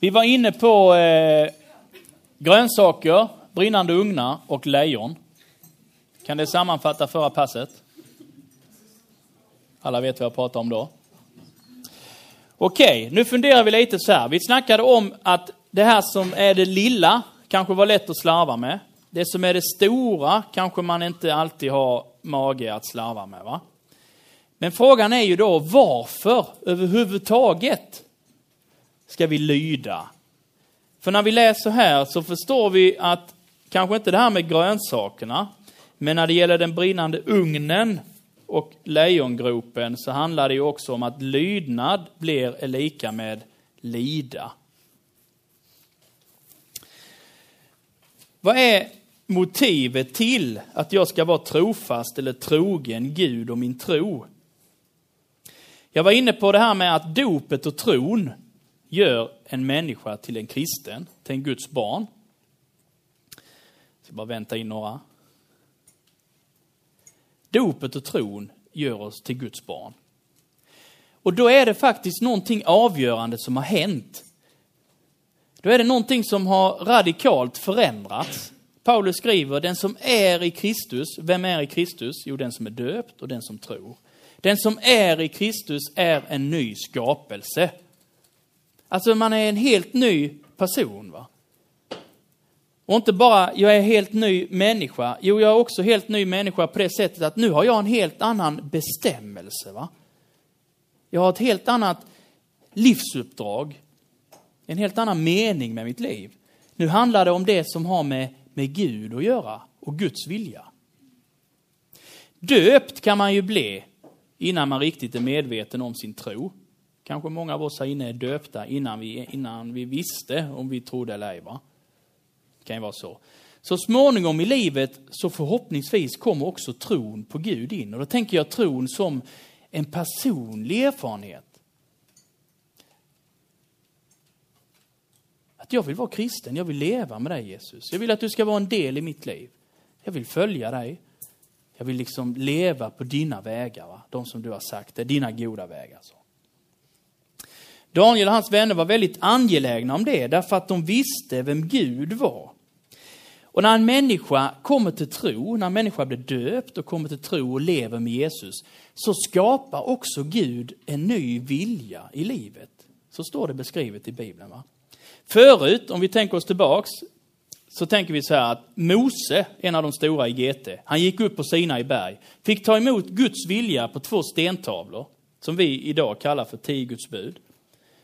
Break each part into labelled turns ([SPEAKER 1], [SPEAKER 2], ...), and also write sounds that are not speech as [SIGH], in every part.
[SPEAKER 1] Vi var inne på eh, grönsaker, brinnande ugnar och lejon. Kan det sammanfatta förra passet? Alla vet vad jag pratar om då. Okej, nu funderar vi lite så här. Vi snackade om att det här som är det lilla kanske var lätt att slarva med. Det som är det stora kanske man inte alltid har mage att slarva med. Va? Men frågan är ju då varför överhuvudtaget ska vi lyda? För när vi läser här så förstår vi att kanske inte det här med grönsakerna, men när det gäller den brinnande ugnen och lejongropen så handlar det ju också om att lydnad blir lika med lida. Vad är motivet till att jag ska vara trofast eller trogen Gud och min tro? Jag var inne på det här med att dopet och tron gör en människa till en kristen, till en Guds barn. Jag ska bara vänta in några. Dopet och tron gör oss till Guds barn. Och då är det faktiskt någonting avgörande som har hänt. Då är det någonting som har radikalt förändrats. Paulus skriver, den som är i Kristus, vem är i Kristus? Jo, den som är döpt och den som tror. Den som är i Kristus är en ny skapelse. Alltså man är en helt ny person. va? Och inte bara, jag är helt ny människa. Jo, jag är också helt ny människa på det sättet att nu har jag en helt annan bestämmelse. va? Jag har ett helt annat livsuppdrag. En helt annan mening med mitt liv. Nu handlar det om det som har med, med Gud att göra och Guds vilja. Döpt kan man ju bli innan man riktigt är medveten om sin tro. Kanske många av oss här inne är döpta innan vi, innan vi visste om vi trodde eller ej. Va? Det kan ju vara så. Så småningom i livet så förhoppningsvis kommer också tron på Gud in. Och då tänker jag tron som en personlig erfarenhet. Att jag vill vara kristen, jag vill leva med dig Jesus. Jag vill att du ska vara en del i mitt liv. Jag vill följa dig. Jag vill liksom leva på dina vägar, va? de som du har sagt, det är dina goda vägar. Så. Daniel och hans vänner var väldigt angelägna om det, därför att de visste vem Gud var. Och när en människa kommer till tro, när en människa blir döpt och kommer till tro och lever med Jesus, så skapar också Gud en ny vilja i livet. Så står det beskrivet i Bibeln. Va? Förut, om vi tänker oss tillbaks, så tänker vi så här att Mose, en av de stora i GT, han gick upp på Sina i berg, fick ta emot Guds vilja på två stentavlor, som vi idag kallar för tio Guds bud.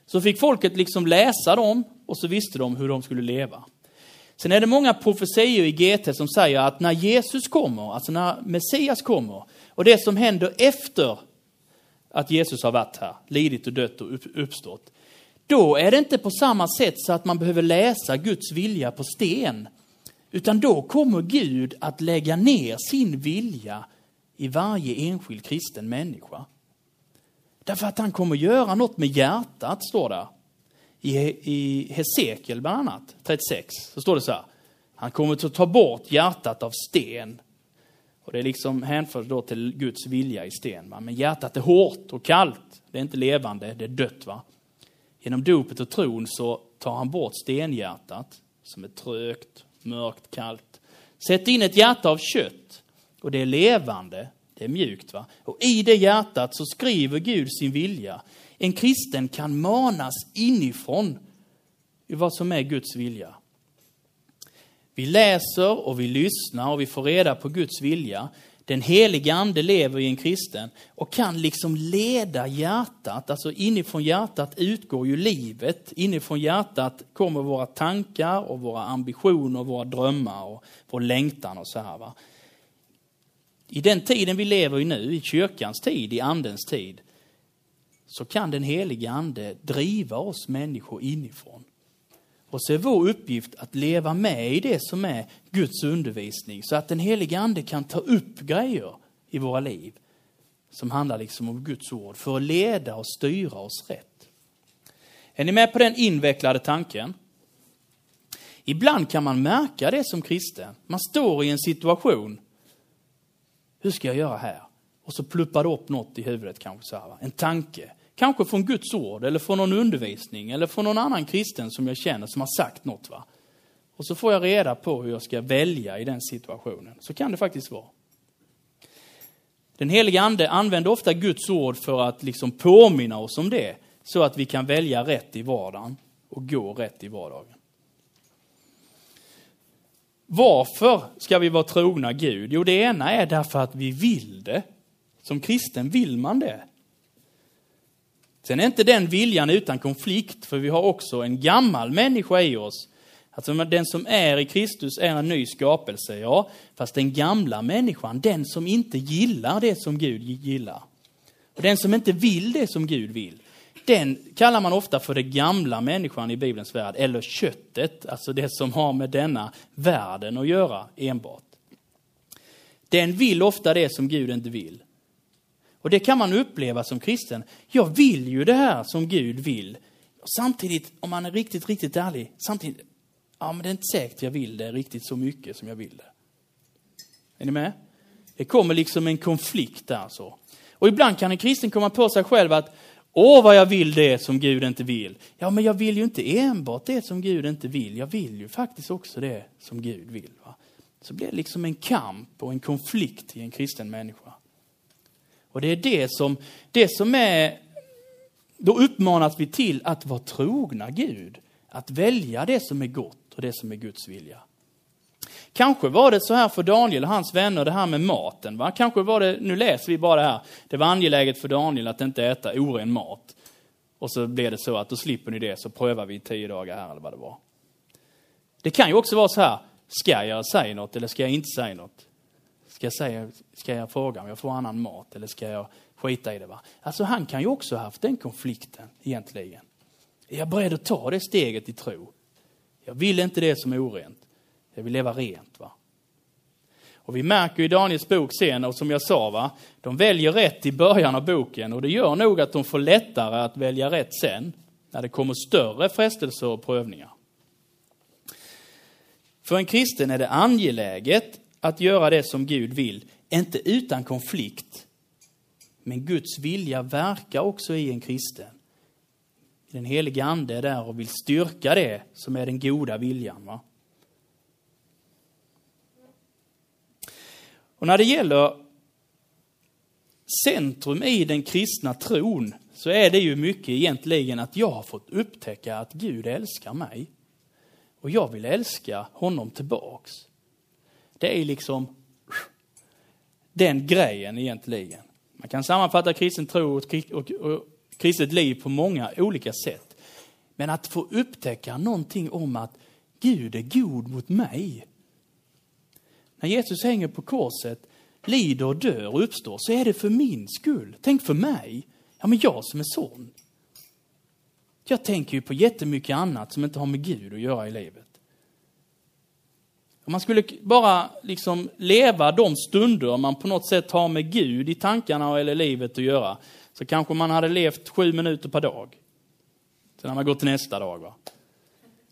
[SPEAKER 1] Så fick folket liksom läsa dem och så visste de hur de skulle leva. Sen är det många profetior i GT som säger att när Jesus kommer, alltså när Messias kommer, och det som händer efter att Jesus har varit här, lidit och dött och uppstått, då är det inte på samma sätt så att man behöver läsa Guds vilja på sten. Utan då kommer Gud att lägga ner sin vilja i varje enskild kristen människa. Därför att han kommer göra något med hjärtat, står det. I, i Hesekiel bland annat, 36, så står det så här. Han kommer att ta bort hjärtat av sten. Och det är liksom hänförs då till Guds vilja i sten. Va? Men hjärtat är hårt och kallt. Det är inte levande, det är dött. Va? Genom dopet och tron så tar han bort stenhjärtat som är trögt, mörkt, kallt. Sätt in ett hjärta av kött och det är levande, det är mjukt. va? Och i det hjärtat så skriver Gud sin vilja. En kristen kan manas inifrån i vad som är Guds vilja. Vi läser och vi lyssnar och vi får reda på Guds vilja. Den helige ande lever i en kristen och kan liksom leda hjärtat, alltså inifrån hjärtat utgår ju livet. Inifrån hjärtat kommer våra tankar och våra ambitioner, våra drömmar och vår längtan och så här. Va? I den tiden vi lever i nu, i kyrkans tid, i andens tid, så kan den helige ande driva oss människor inifrån. Och så är vår uppgift att leva med i det som är Guds undervisning så att den helige ande kan ta upp grejer i våra liv som handlar liksom om Guds ord för att leda och styra oss rätt. Är ni med på den invecklade tanken? Ibland kan man märka det som kristen. Man står i en situation. Hur ska jag göra här? Och så pluppar det upp något i huvudet kanske så här, En tanke. Kanske från Guds ord, eller från någon undervisning, eller från någon annan kristen som jag känner som har sagt något. Va? Och så får jag reda på hur jag ska välja i den situationen. Så kan det faktiskt vara. Den helige Ande använder ofta Guds ord för att liksom påminna oss om det, så att vi kan välja rätt i vardagen och gå rätt i vardagen. Varför ska vi vara trogna Gud? Jo, det ena är därför att vi vill det. Som kristen vill man det. Sen är inte den viljan utan konflikt, för vi har också en gammal människa i oss. Alltså den som är i Kristus är en ny skapelse, ja. Fast den gamla människan, den som inte gillar det som Gud gillar. Och den som inte vill det som Gud vill. Den kallar man ofta för den gamla människan i Bibelns värld, eller köttet, alltså det som har med denna världen att göra enbart. Den vill ofta det som Gud inte vill. Och det kan man uppleva som kristen. Jag vill ju det här som Gud vill. Och samtidigt, om man är riktigt, riktigt ärlig, samtidigt, ja men det är inte säkert jag vill det riktigt så mycket som jag vill det. Är ni med? Det kommer liksom en konflikt där så. Och ibland kan en kristen komma på sig själv att Åh, vad jag vill det som Gud inte vill. Ja, men jag vill ju inte enbart det som Gud inte vill. Jag vill ju faktiskt också det som Gud vill. Va? Så blir det liksom en kamp och en konflikt i en kristen människa. Och det är det som, det som är, då uppmanas vi till att vara trogna Gud. Att välja det som är gott och det som är Guds vilja. Kanske var det så här för Daniel och hans vänner, det här med maten. Va? Kanske var det, nu läser vi bara det här, det var angeläget för Daniel att inte äta oren mat. Och så blev det så att då slipper ni det, så prövar vi i tio dagar här eller vad det var. Det kan ju också vara så här, ska jag säga något eller ska jag inte säga något? Ska jag, säga, ska jag fråga om jag får annan mat eller ska jag skita i det? Va? Alltså han kan ju också ha haft den konflikten egentligen. Är jag beredd att ta det steget i tro? Jag vill inte det som är orent. Jag vill leva rent. va. Och vi märker i Daniels bok sen, och som jag sa, va, de väljer rätt i början av boken och det gör nog att de får lättare att välja rätt sen, när det kommer större frestelser och prövningar. För en kristen är det angeläget att göra det som Gud vill, inte utan konflikt. Men Guds vilja verkar också i en kristen. Den helige Ande är där och vill styrka det som är den goda viljan. Va? Och när det gäller centrum i den kristna tron så är det ju mycket egentligen att jag har fått upptäcka att Gud älskar mig. Och jag vill älska honom tillbaks. Det är liksom den grejen egentligen. Man kan sammanfatta kristen tro och, och, och kristet liv på många olika sätt. Men att få upptäcka någonting om att Gud är god mot mig. När Jesus hänger på korset, lider och dör och uppstår, så är det för min skull. Tänk för mig. Ja, men jag som är son. Jag tänker ju på jättemycket annat som inte har med Gud att göra i livet. Om man skulle bara liksom leva de stunder man på något sätt har med Gud i tankarna eller livet att göra, så kanske man hade levt sju minuter per dag. Sen har man gått till nästa dag. Va?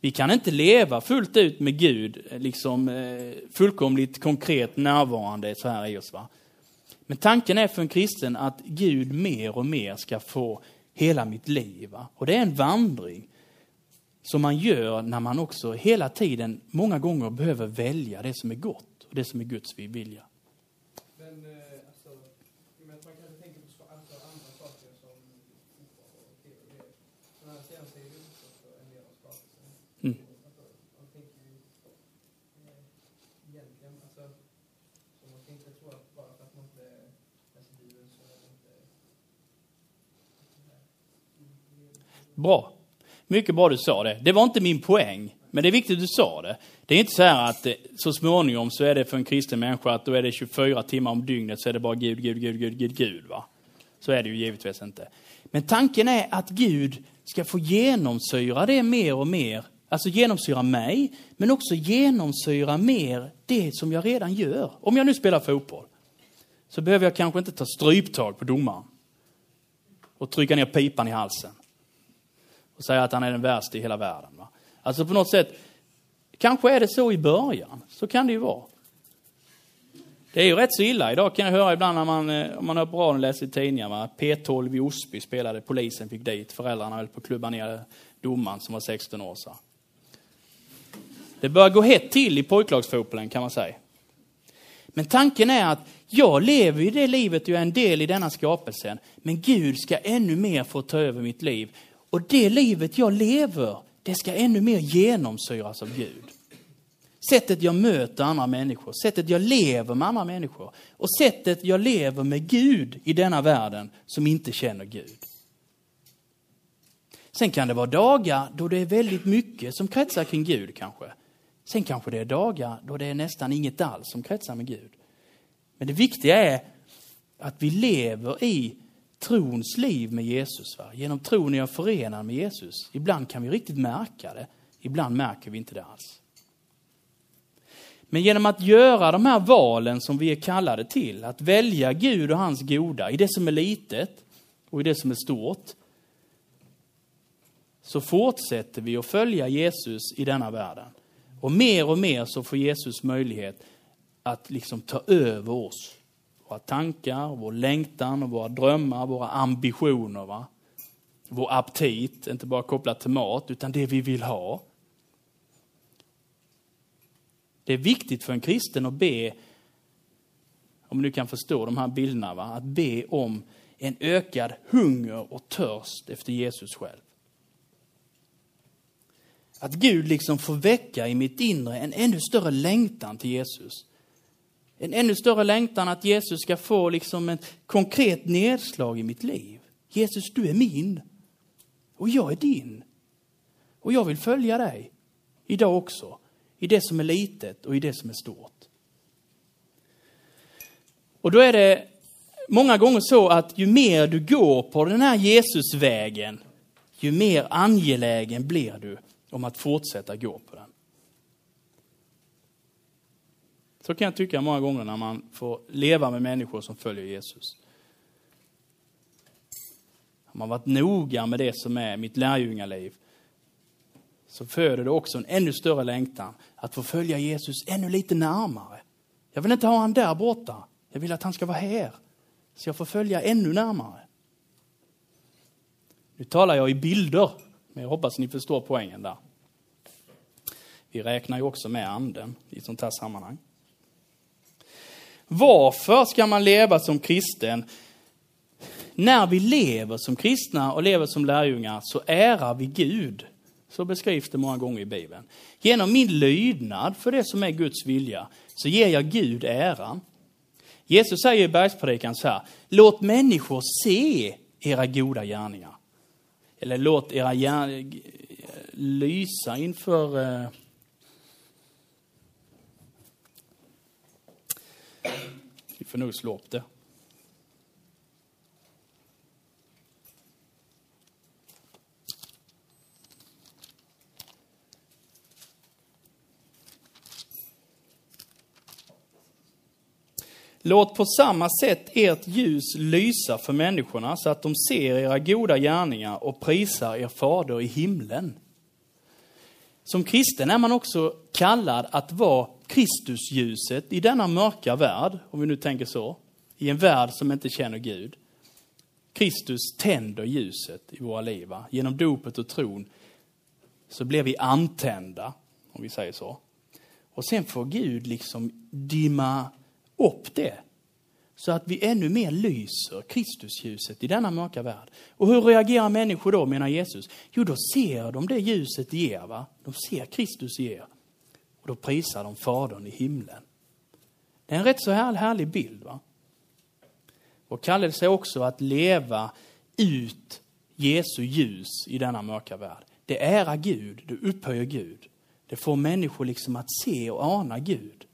[SPEAKER 1] Vi kan inte leva fullt ut med Gud, eh, liksom eh, fullkomligt konkret närvarande så här i oss. Va? Men tanken är för en kristen att Gud mer och mer ska få hela mitt liv. Va? Och det är en vandring som man gör när man också hela tiden, många gånger, behöver välja det som är gott och det som är Guds vilja. Bra. Mycket bra du sa det. Det var inte min poäng, men det är viktigt att du sa det. Det är inte så här att eh, så småningom så är det för en kristen människa att då är det 24 timmar om dygnet så är det bara Gud, Gud, Gud, Gud, Gud, Gud. Va? Så är det ju givetvis inte. Men tanken är att Gud ska få genomsyra det mer och mer. Alltså genomsyra mig, men också genomsyra mer det som jag redan gör. Om jag nu spelar fotboll så behöver jag kanske inte ta stryptag på domaren och trycka ner pipan i halsen och säga att han är den värsta i hela världen. Va? Alltså på något sätt, kanske är det så i början, så kan det ju vara. Det är ju rätt så illa. Idag kan jag höra ibland när man, eh, om man hör på radion och läser i tidningarna, P12 i Osby spelade, polisen fick dit, föräldrarna höll på att klubba ner domaren som var 16 år. Så. Det börjar gå hett till i pojklagsfotbollen kan man säga. Men tanken är att jag lever i det livet och jag är en del i denna skapelsen. Men Gud ska ännu mer få ta över mitt liv. Och det livet jag lever, det ska ännu mer genomsyras av Gud. Sättet jag möter andra människor, sättet jag lever med andra människor och sättet jag lever med Gud i denna världen som inte känner Gud. Sen kan det vara dagar då det är väldigt mycket som kretsar kring Gud kanske. Sen kanske det är dagar då det är nästan inget alls som kretsar med Gud. Men det viktiga är att vi lever i trons liv med Jesus. Va? Genom tron är jag förenad med Jesus. Ibland kan vi riktigt märka det, ibland märker vi inte det alls. Men genom att göra de här valen som vi är kallade till, att välja Gud och hans goda i det som är litet och i det som är stort, så fortsätter vi att följa Jesus i denna världen. Och mer och mer så får Jesus möjlighet att liksom ta över oss. Våra tankar, vår längtan, våra drömmar, våra ambitioner. Va? Vår aptit, inte bara kopplat till mat, utan det vi vill ha. Det är viktigt för en kristen att be, om du kan förstå de här bilderna, va? att be om en ökad hunger och törst efter Jesus själv. Att Gud liksom får väcka i mitt inre en ännu större längtan till Jesus. En ännu större längtan att Jesus ska få liksom ett konkret nedslag i mitt liv. Jesus, du är min. Och jag är din. Och jag vill följa dig. Idag också. I det som är litet och i det som är stort. Och då är det många gånger så att ju mer du går på den här Jesusvägen, ju mer angelägen blir du om att fortsätta gå på den. Så kan jag tycka många gånger när man får leva med människor som följer Jesus. Har man varit noga med det som är mitt lärjungaliv så föder det också en ännu större längtan att få följa Jesus ännu lite närmare. Jag vill inte ha han där borta. Jag vill att han ska vara här. Så jag får följa ännu närmare. Nu talar jag i bilder men jag hoppas ni förstår poängen där. Vi räknar ju också med anden i ett sånt här sammanhang. Varför ska man leva som kristen? När vi lever som kristna och lever som lärjungar så ärar vi Gud. Så beskrivs det många gånger i Bibeln. Genom min lydnad för det som är Guds vilja så ger jag Gud äran. Jesus säger i bergspredikan så här, låt människor se era goda gärningar. Eller låt era gärningar lysa inför... Eh, Eh, nog slå upp det. Låt på samma sätt ert ljus lysa för människorna så att de ser era goda gärningar och prisar er fader i himlen. Som kristen är man också kallad att vara Kristusljuset i denna mörka värld, om vi nu tänker så, i en värld som inte känner Gud. Kristus tänder ljuset i våra liv. Va? Genom dopet och tron så blir vi antända, om vi säger så. Och sen får Gud liksom dimma upp det. Så att vi ännu mer lyser Kristusljuset i denna mörka värld. Och hur reagerar människor då, menar Jesus? Jo, då ser de det ljuset i er. Va? De ser Kristus i er. Och då prisar de Fadern i himlen. Det är en rätt så här, härlig bild. va? Och kallelse är också att leva ut Jesu ljus i denna mörka värld. Det ärar Gud, det upphöjer Gud. Det får människor liksom att se och ana Gud.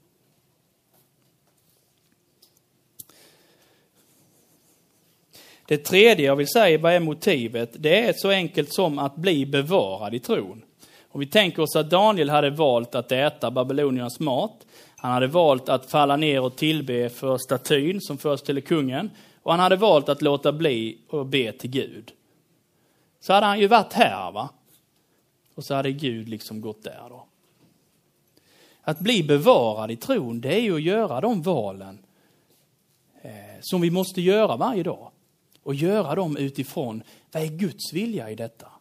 [SPEAKER 1] Det tredje jag vill säga, vad är motivet? Det är så enkelt som att bli bevarad i tron. Om vi tänker oss att Daniel hade valt att äta babyloniernas mat. Han hade valt att falla ner och tillbe för statyn som föreställer kungen. Och han hade valt att låta bli och be till Gud. Så hade han ju varit här va. Och så hade Gud liksom gått där då. Att bli bevarad i tron, det är ju att göra de valen eh, som vi måste göra varje dag. Och göra dem utifrån, vad är Guds vilja i detta?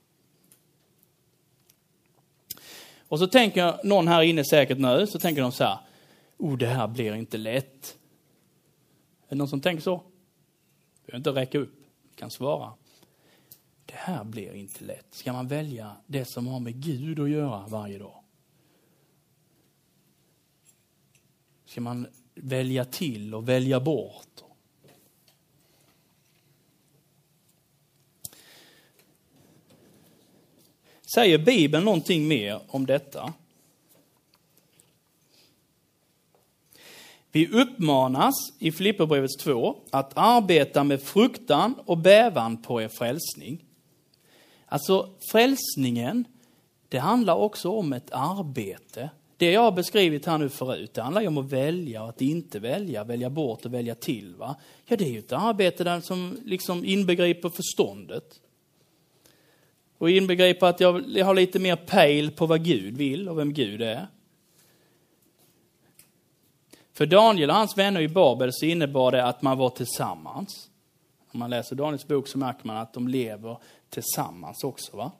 [SPEAKER 1] Och så tänker någon här inne säkert nu, så tänker de så här, oh det här blir inte lätt. Är det någon som tänker så? Du behöver inte räcka upp, du kan svara. Det här blir inte lätt. Ska man välja det som har med Gud att göra varje dag? Ska man välja till och välja bort? Säger Bibeln någonting mer om detta? Vi uppmanas i Filipperbrevet 2 att arbeta med fruktan och bävan på er frälsning. Alltså frälsningen, det handlar också om ett arbete. Det jag har beskrivit här nu förut, det handlar ju om att välja och att inte välja, välja bort och välja till. Va? Ja, det är ju ett arbete där som liksom inbegriper förståndet. Och inbegriper att jag har lite mer pejl på vad Gud vill och vem Gud är. För Daniel och hans vänner i Babel så innebar det att man var tillsammans. Om man läser Daniels bok så märker man att de lever tillsammans också. Va?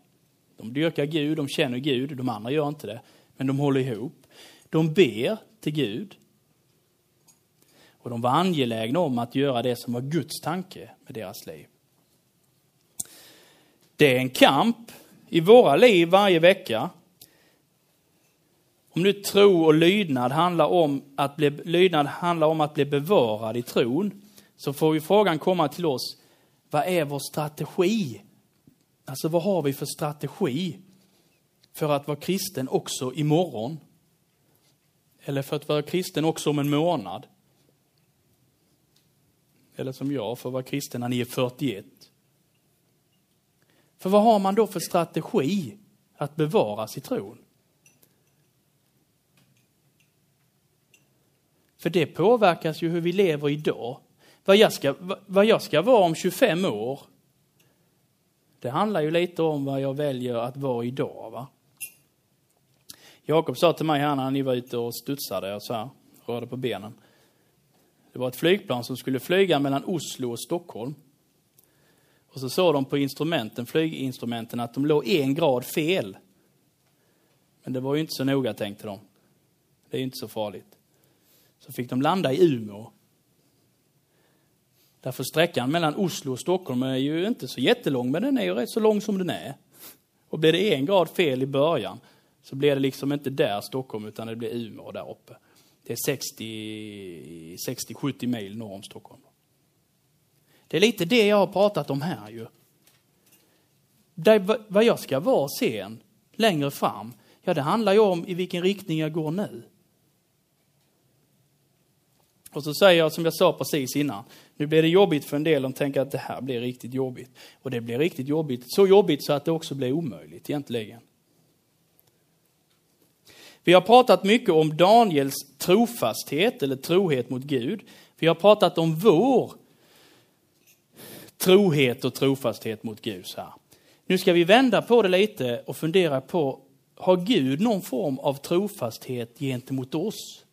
[SPEAKER 1] De dyrkar Gud, de känner Gud, de andra gör inte det. Men de håller ihop. De ber till Gud. Och de var angelägna om att göra det som var Guds tanke med deras liv. Det är en kamp i våra liv varje vecka. Om nu tro och lydnad handlar om att bli, lydnad handlar om att bli bevarad i tron, så får ju frågan komma till oss, vad är vår strategi? Alltså vad har vi för strategi för att vara kristen också imorgon? Eller för att vara kristen också om en månad? Eller som jag, för att vara kristen när ni är 41. För vad har man då för strategi att bevara sin tron? För det påverkas ju hur vi lever idag. Vad jag ska, vad jag ska vara om 25 år, det handlar ju lite om vad jag väljer att vara idag. Va? Jakob sa till mig här när ni var ute och studsade och så här, rörde på benen. Det var ett flygplan som skulle flyga mellan Oslo och Stockholm. Och så såg de på instrumenten, flyginstrumenten att de låg en grad fel. Men det var ju inte så noga tänkte de. Det är ju inte så farligt. Så fick de landa i Umeå. Därför sträckan mellan Oslo och Stockholm är ju inte så jättelång, men den är ju rätt så lång som den är. Och blir det en grad fel i början så blir det liksom inte där Stockholm utan det blir Umeå där uppe. Det är 60-70 mil norr om Stockholm. Det är lite det jag har pratat om här ju. Det, vad jag ska vara sen, längre fram, ja det handlar ju om i vilken riktning jag går nu. Och så säger jag som jag sa precis innan, nu blir det jobbigt för en del, de tänker att det här blir riktigt jobbigt. Och det blir riktigt jobbigt, så jobbigt så att det också blir omöjligt egentligen. Vi har pratat mycket om Daniels trofasthet eller trohet mot Gud. Vi har pratat om vår trohet och trofasthet mot Gud. Här. Nu ska vi vända på det lite och fundera på, har Gud någon form av trofasthet gentemot oss?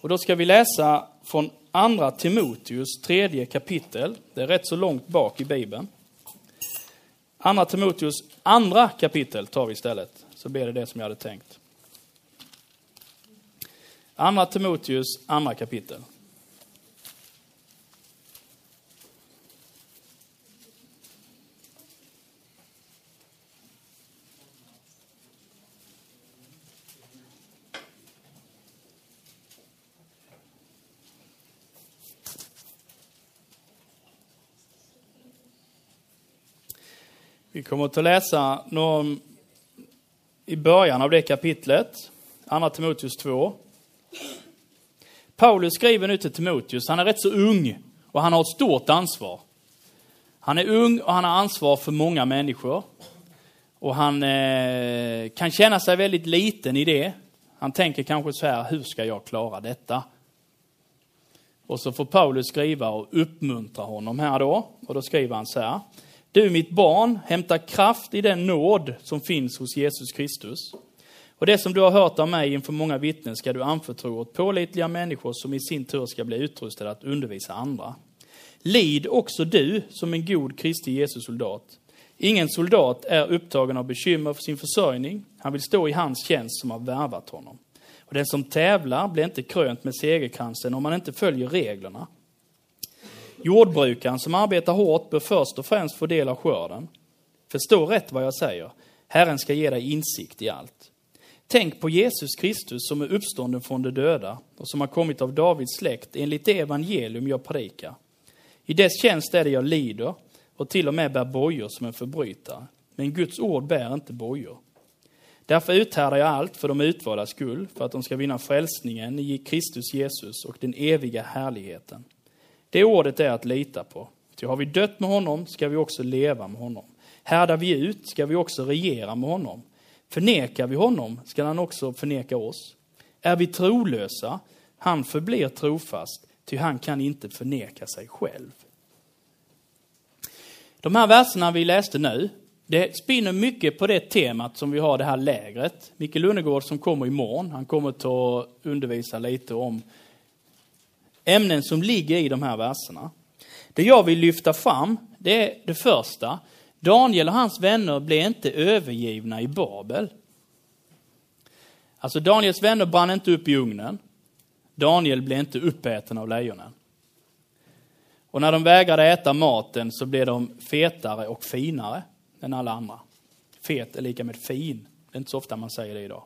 [SPEAKER 1] Och då ska vi läsa från andra Timoteus tredje kapitel. Det är rätt så långt bak i Bibeln. Andra Timoteus andra kapitel tar vi istället, så blir det det som jag hade tänkt. Andra Timoteus andra kapitel. Vi kommer att läsa någon, i början av det kapitlet, Andra Timoteus 2. Paulus skriver nu till Timoteus, han är rätt så ung och han har ett stort ansvar. Han är ung och han har ansvar för många människor. Och han eh, kan känna sig väldigt liten i det. Han tänker kanske så här, hur ska jag klara detta? Och så får Paulus skriva och uppmuntra honom här då. Och då skriver han så här. Du mitt barn, hämta kraft i den nåd som finns hos Jesus Kristus. Och det som du har hört av mig inför många vittnen ska du anförtro åt pålitliga människor som i sin tur ska bli utrustade att undervisa andra. Lid också du som en god Kristi Jesus soldat. Ingen soldat är upptagen av bekymmer för sin försörjning. Han vill stå i hans tjänst som har värvat honom. Och den som tävlar blir inte krönt med segerkransen om man inte följer reglerna. Jordbrukaren som arbetar hårt bör först och främst få del av skörden. Förstå rätt vad jag säger. Herren ska ge dig insikt i allt. Tänk på Jesus Kristus som är uppstånden från de döda och som har kommit av Davids släkt enligt det evangelium jag predikar. I dess tjänst är det jag lider och till och med bär bojor som en förbrytare. Men Guds ord bär inte bojor. Därför uthärdar jag allt för de utvaldas skull, för att de ska vinna frälsningen i Kristus Jesus och den eviga härligheten. Det ordet är att lita på. Ty har vi dött med honom ska vi också leva med honom. Härdar vi ut ska vi också regera med honom. Förnekar vi honom ska han också förneka oss. Är vi trolösa, han förblir trofast, ty han kan inte förneka sig själv. De här verserna vi läste nu, det spinner mycket på det temat som vi har det här lägret. Micke Lundegård som kommer imorgon, han kommer att undervisa lite om ämnen som ligger i de här verserna. Det jag vill lyfta fram, det är det första. Daniel och hans vänner blev inte övergivna i Babel. Alltså Daniels vänner brann inte upp i ugnen. Daniel blev inte uppäten av lejonen. Och när de vägrade äta maten så blev de fetare och finare än alla andra. Fet är lika med fin. Det är inte så ofta man säger det idag.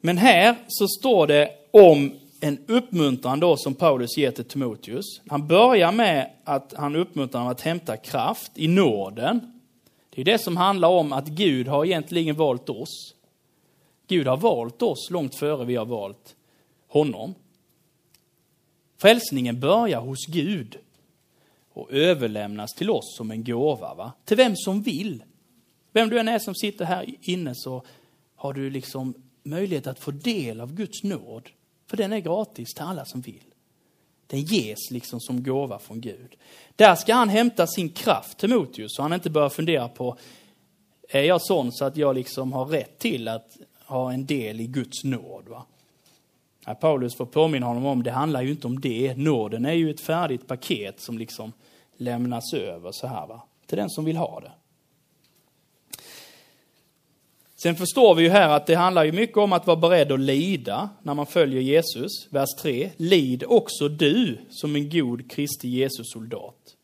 [SPEAKER 1] Men här så står det om en uppmuntran då som Paulus ger till Timoteus. Han börjar med att han uppmuntrar honom att hämta kraft i nåden. Det är det som handlar om att Gud har egentligen valt oss. Gud har valt oss långt före vi har valt honom. Frälsningen börjar hos Gud och överlämnas till oss som en gåva, va? till vem som vill. Vem du än är som sitter här inne så har du liksom möjlighet att få del av Guds nåd. För den är gratis till alla som vill. Den ges liksom som gåva från Gud. Där ska han hämta sin kraft, Timoteus, så han inte börjar fundera på, är jag sån så att jag liksom har rätt till att ha en del i Guds nåd? Va? Ja, Paulus får påminna honom om, det handlar ju inte om det. Nåden är ju ett färdigt paket som liksom lämnas över så här, va? till den som vill ha det. Sen förstår vi ju här att det handlar ju mycket om att vara beredd att lida när man följer Jesus. Vers 3. Lid också du som en god Kristi Jesus soldat.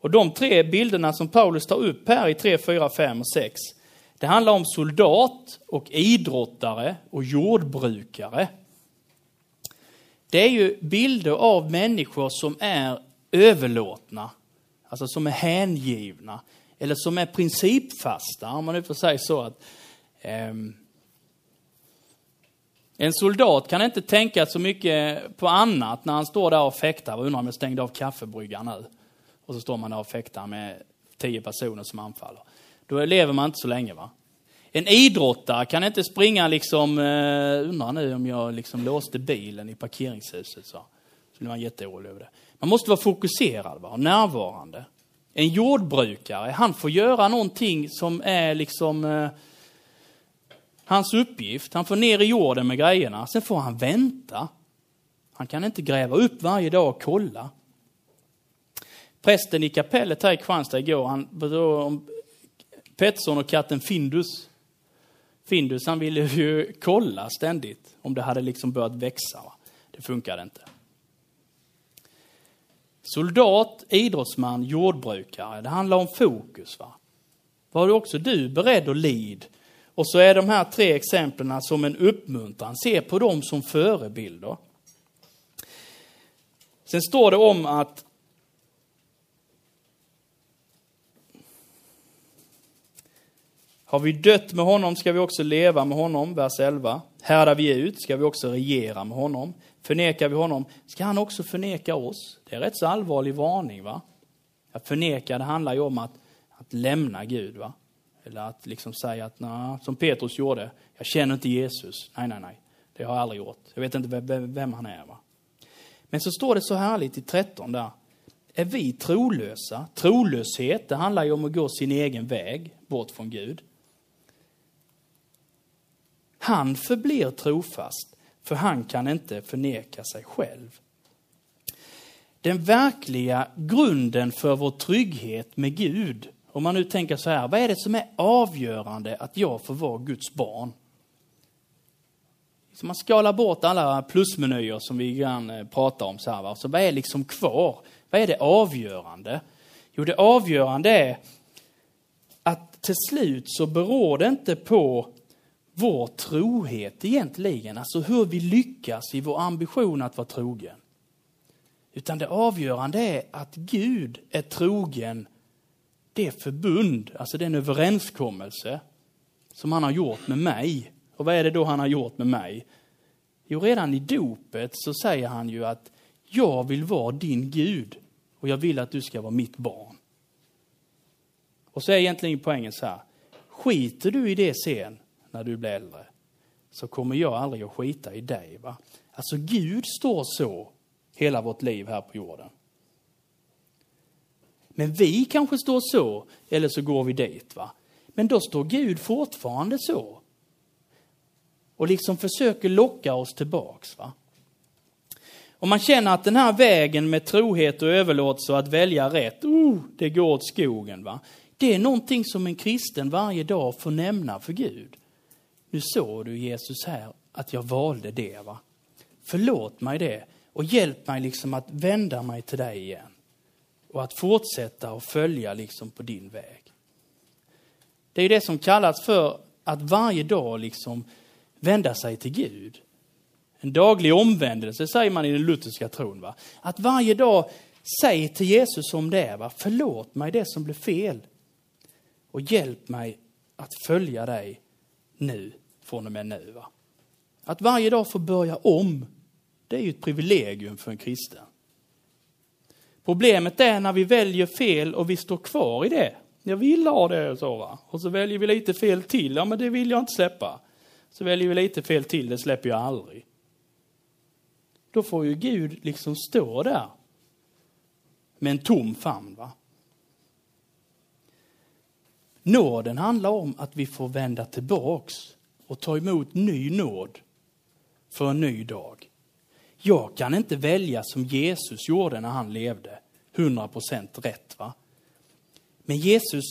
[SPEAKER 1] Och de tre bilderna som Paulus tar upp här i 3, 4, 5 och 6. Det handlar om soldat och idrottare och jordbrukare. Det är ju bilder av människor som är överlåtna, alltså som är hängivna, eller som är principfasta, om man nu får säga så. att eh, En soldat kan inte tänka så mycket på annat när han står där och fäktar. Undrar om jag stängde av kaffebryggan nu. Och så står man där och fäktar med tio personer som anfaller. Då lever man inte så länge. va? En idrottare kan inte springa liksom, eh, undrar nu om jag liksom låste bilen i parkeringshuset. Så, så blir man jätteorolig över det. Man måste vara fokuserad va? och närvarande. En jordbrukare, han får göra någonting som är liksom eh, hans uppgift. Han får ner i jorden med grejerna, sen får han vänta. Han kan inte gräva upp varje dag och kolla. Prästen i kapellet här i Kristianstad igår, han berättade om Pettersson och katten Findus. Findus han ville ju [LAUGHS] kolla ständigt om det hade liksom börjat växa. Va? Det funkade inte. Soldat, idrottsman, jordbrukare. Det handlar om fokus. Va? Var också du beredd att lid? Och så är de här tre exemplen som en uppmuntran. Se på dem som förebilder. Sen står det om att Har vi dött med honom ska vi också leva med honom, vers 11. Härdar vi ut ska vi också regera med honom. Förnekar vi honom ska han också förneka oss. Det är rätt så allvarlig varning. va? Att förneka, det handlar ju om att, att lämna Gud. va? Eller att liksom säga att, nah, som Petrus gjorde, jag känner inte Jesus. Nej, nej, nej, det har jag aldrig gjort. Jag vet inte vem, vem han är. va? Men så står det så härligt i 13 där. Är vi trolösa? Trolöshet, det handlar ju om att gå sin egen väg bort från Gud. Han förblir trofast, för han kan inte förneka sig själv. Den verkliga grunden för vår trygghet med Gud, om man nu tänker så här, vad är det som är avgörande att jag får vara Guds barn? Så man skalar bort alla plusmenyer som vi grann eh, pratar om. Så, här, va? så vad är liksom kvar? Vad är det avgörande? Jo, det avgörande är att till slut så beror det inte på vår trohet egentligen, alltså hur vi lyckas i vår ambition att vara trogen. Utan det avgörande är att Gud är trogen det förbund, alltså den överenskommelse som han har gjort med mig. Och vad är det då han har gjort med mig? Jo, redan i dopet så säger han ju att jag vill vara din Gud och jag vill att du ska vara mitt barn. Och så är egentligen poängen så här. Skiter du i det sen, när du blir äldre, så kommer jag aldrig att skita i dig. Va? Alltså Gud står så hela vårt liv här på jorden. Men vi kanske står så, eller så går vi dit. va. Men då står Gud fortfarande så. Och liksom försöker locka oss tillbaks. Va? Om man känner att den här vägen med trohet och överlåtelse och att välja rätt, oh, det går åt skogen. Va? Det är någonting som en kristen varje dag får nämna för Gud. Nu såg du Jesus här att jag valde det. va. Förlåt mig det och hjälp mig liksom att vända mig till dig igen. Och att fortsätta och följa liksom på din väg. Det är det som kallas för att varje dag liksom vända sig till Gud. En daglig omvändelse säger man i den lutherska tron. Va? Att varje dag säga till Jesus om det är, va? förlåt mig det som blev fel. Och hjälp mig att följa dig nu, från och med nu. Va? Att varje dag få börja om, det är ju ett privilegium för en kristen. Problemet är när vi väljer fel och vi står kvar i det. Jag vill ha det så va. Och så väljer vi lite fel till. Ja men det vill jag inte släppa. Så väljer vi lite fel till, det släpper jag aldrig. Då får ju Gud liksom stå där med en tom famn. Va? Nåden handlar om att vi får vända tillbaks och ta emot ny nåd för en ny dag. Jag kan inte välja som Jesus gjorde när han levde, 100% rätt. va? Men Jesus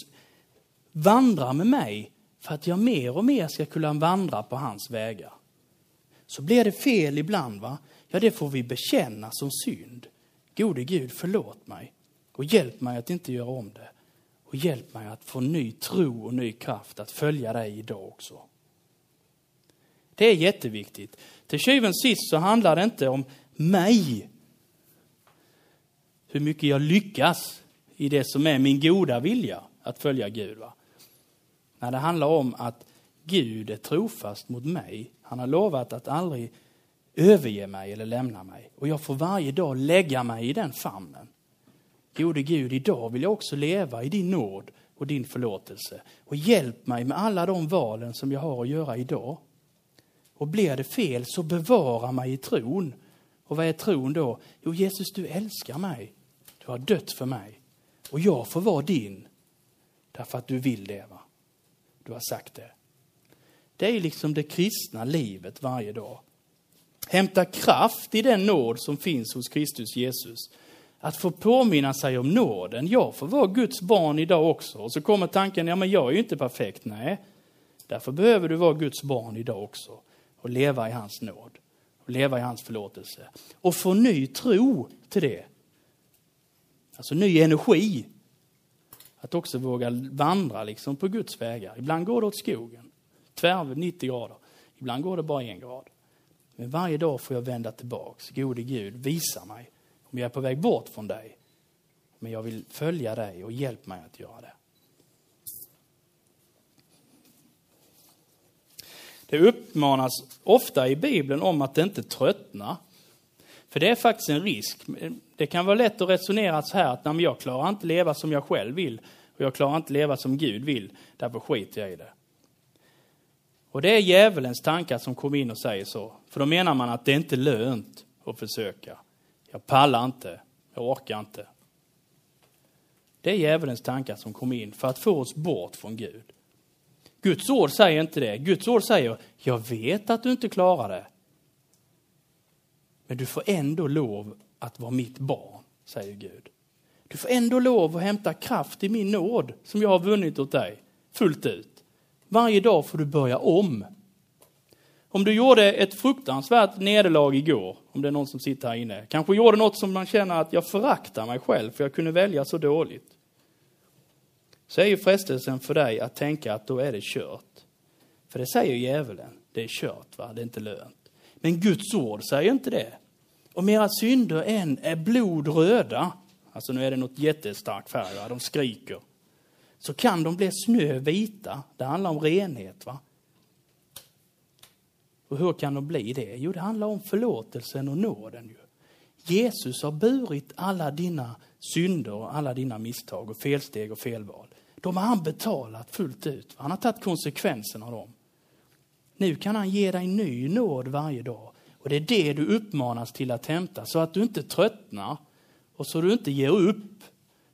[SPEAKER 1] vandrar med mig för att jag mer och mer ska kunna vandra på hans vägar. Så blir det fel ibland, va? ja det får vi bekänna som synd. Gode Gud, förlåt mig och hjälp mig att inte göra om det. Och hjälp mig att få ny tro och ny kraft att följa dig idag också. Det är jätteviktigt. Till tjuven sist så handlar det inte om mig. Hur mycket jag lyckas i det som är min goda vilja att följa Gud. Va? När det handlar om att Gud är trofast mot mig. Han har lovat att aldrig överge mig eller lämna mig. Och jag får varje dag lägga mig i den famnen. Gode Gud, idag vill jag också leva i din nåd och din förlåtelse. Och hjälp mig med alla de valen som jag har att göra idag. Och blir det fel så bevara mig i tron. Och vad är tron då? Jo, Jesus, du älskar mig. Du har dött för mig. Och jag får vara din. Därför att du vill det. Va? Du har sagt det. Det är liksom det kristna livet varje dag. Hämta kraft i den nåd som finns hos Kristus Jesus. Att få påminna sig om nåden. Jag får vara Guds barn idag också. Och så kommer tanken, ja men jag är ju inte perfekt. Nej, därför behöver du vara Guds barn idag också. Och leva i hans nåd. Och leva i hans förlåtelse. Och få ny tro till det. Alltså ny energi att också våga vandra liksom på Guds vägar. Ibland går det åt skogen, tvärv 90 grader. Ibland går det bara en grad. Men varje dag får jag vända tillbaks. Gode Gud, visa mig om jag är på väg bort från dig. Men jag vill följa dig och hjälp mig att göra det. Det uppmanas ofta i Bibeln om att inte tröttna. För det är faktiskt en risk. Det kan vara lätt att resonera så här att jag klarar inte leva som jag själv vill och jag klarar inte leva som Gud vill, därför skiter jag i det. Och det är djävulens tankar som kommer in och säger så. För då menar man att det är inte lönt att försöka. Jag pallar inte, jag orkar inte. Det är djävulens tankar som kommer in för att få oss bort från Gud. Guds ord säger inte det. Guds ord säger, jag vet att du inte klarar det. Men du får ändå lov att vara mitt barn, säger Gud. Du får ändå lov att hämta kraft i min nåd som jag har vunnit åt dig, fullt ut. Varje dag får du börja om. Om du gjorde ett fruktansvärt nederlag igår, om det är någon som sitter här inne, kanske gjorde något som man känner att jag föraktar mig själv för jag kunde välja så dåligt. Så är ju frestelsen för dig att tänka att då är det kört. För det säger djävulen, det är kört, va? det är inte lönt. Men Guds ord säger inte det. Om era synder än är blodröda, alltså nu är det något jättestark färg, va? de skriker, så kan de bli snövita. Det handlar om renhet. va? Och hur kan de bli det? Jo, det handlar om förlåtelsen och nåden. Ju. Jesus har burit alla dina synder och alla dina misstag och felsteg och felval. De har han betalat fullt ut. Han har tagit konsekvenserna av dem. Nu kan han ge dig ny nåd varje dag. Och det är det du uppmanas till att hämta, så att du inte tröttnar och så du inte ger upp.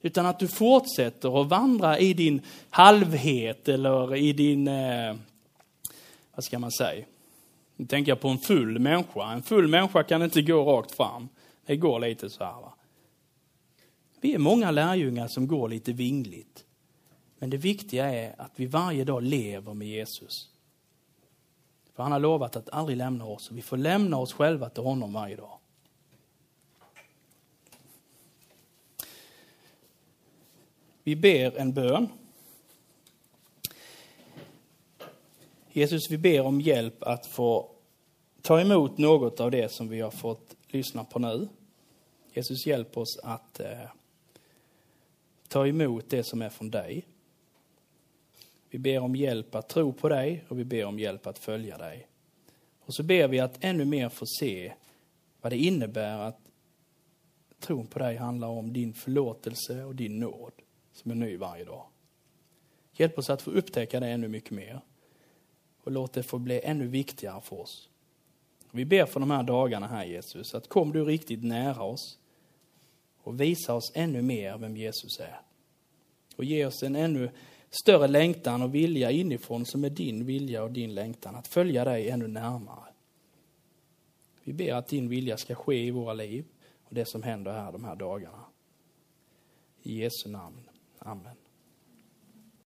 [SPEAKER 1] Utan att du fortsätter att vandra i din halvhet eller i din, eh, vad ska man säga, nu tänker jag på en full människa. En full människa kan inte gå rakt fram. Det går lite så här. Va? Vi är många lärjungar som går lite vingligt. Men det viktiga är att vi varje dag lever med Jesus. För han har lovat att aldrig lämna oss och vi får lämna oss själva till honom varje dag. Vi ber en bön. Jesus, vi ber om hjälp att få ta emot något av det som vi har fått lyssna på nu. Jesus, hjälp oss att eh, ta emot det som är från dig. Vi ber om hjälp att tro på dig och vi ber om hjälp att följa dig. Och så ber vi att ännu mer få se vad det innebär att tron på dig handlar om din förlåtelse och din nåd som är ny varje dag. Hjälp oss att få upptäcka det ännu mycket mer och låt det få bli ännu viktigare för oss. Vi ber för de här dagarna här Jesus, att kom du riktigt nära oss och visa oss ännu mer vem Jesus är. Och ge oss en ännu större längtan och vilja inifrån som är din vilja och din längtan, att följa dig ännu närmare. Vi ber att din vilja ska ske i våra liv och det som händer här de här dagarna. I Jesu namn. Amen.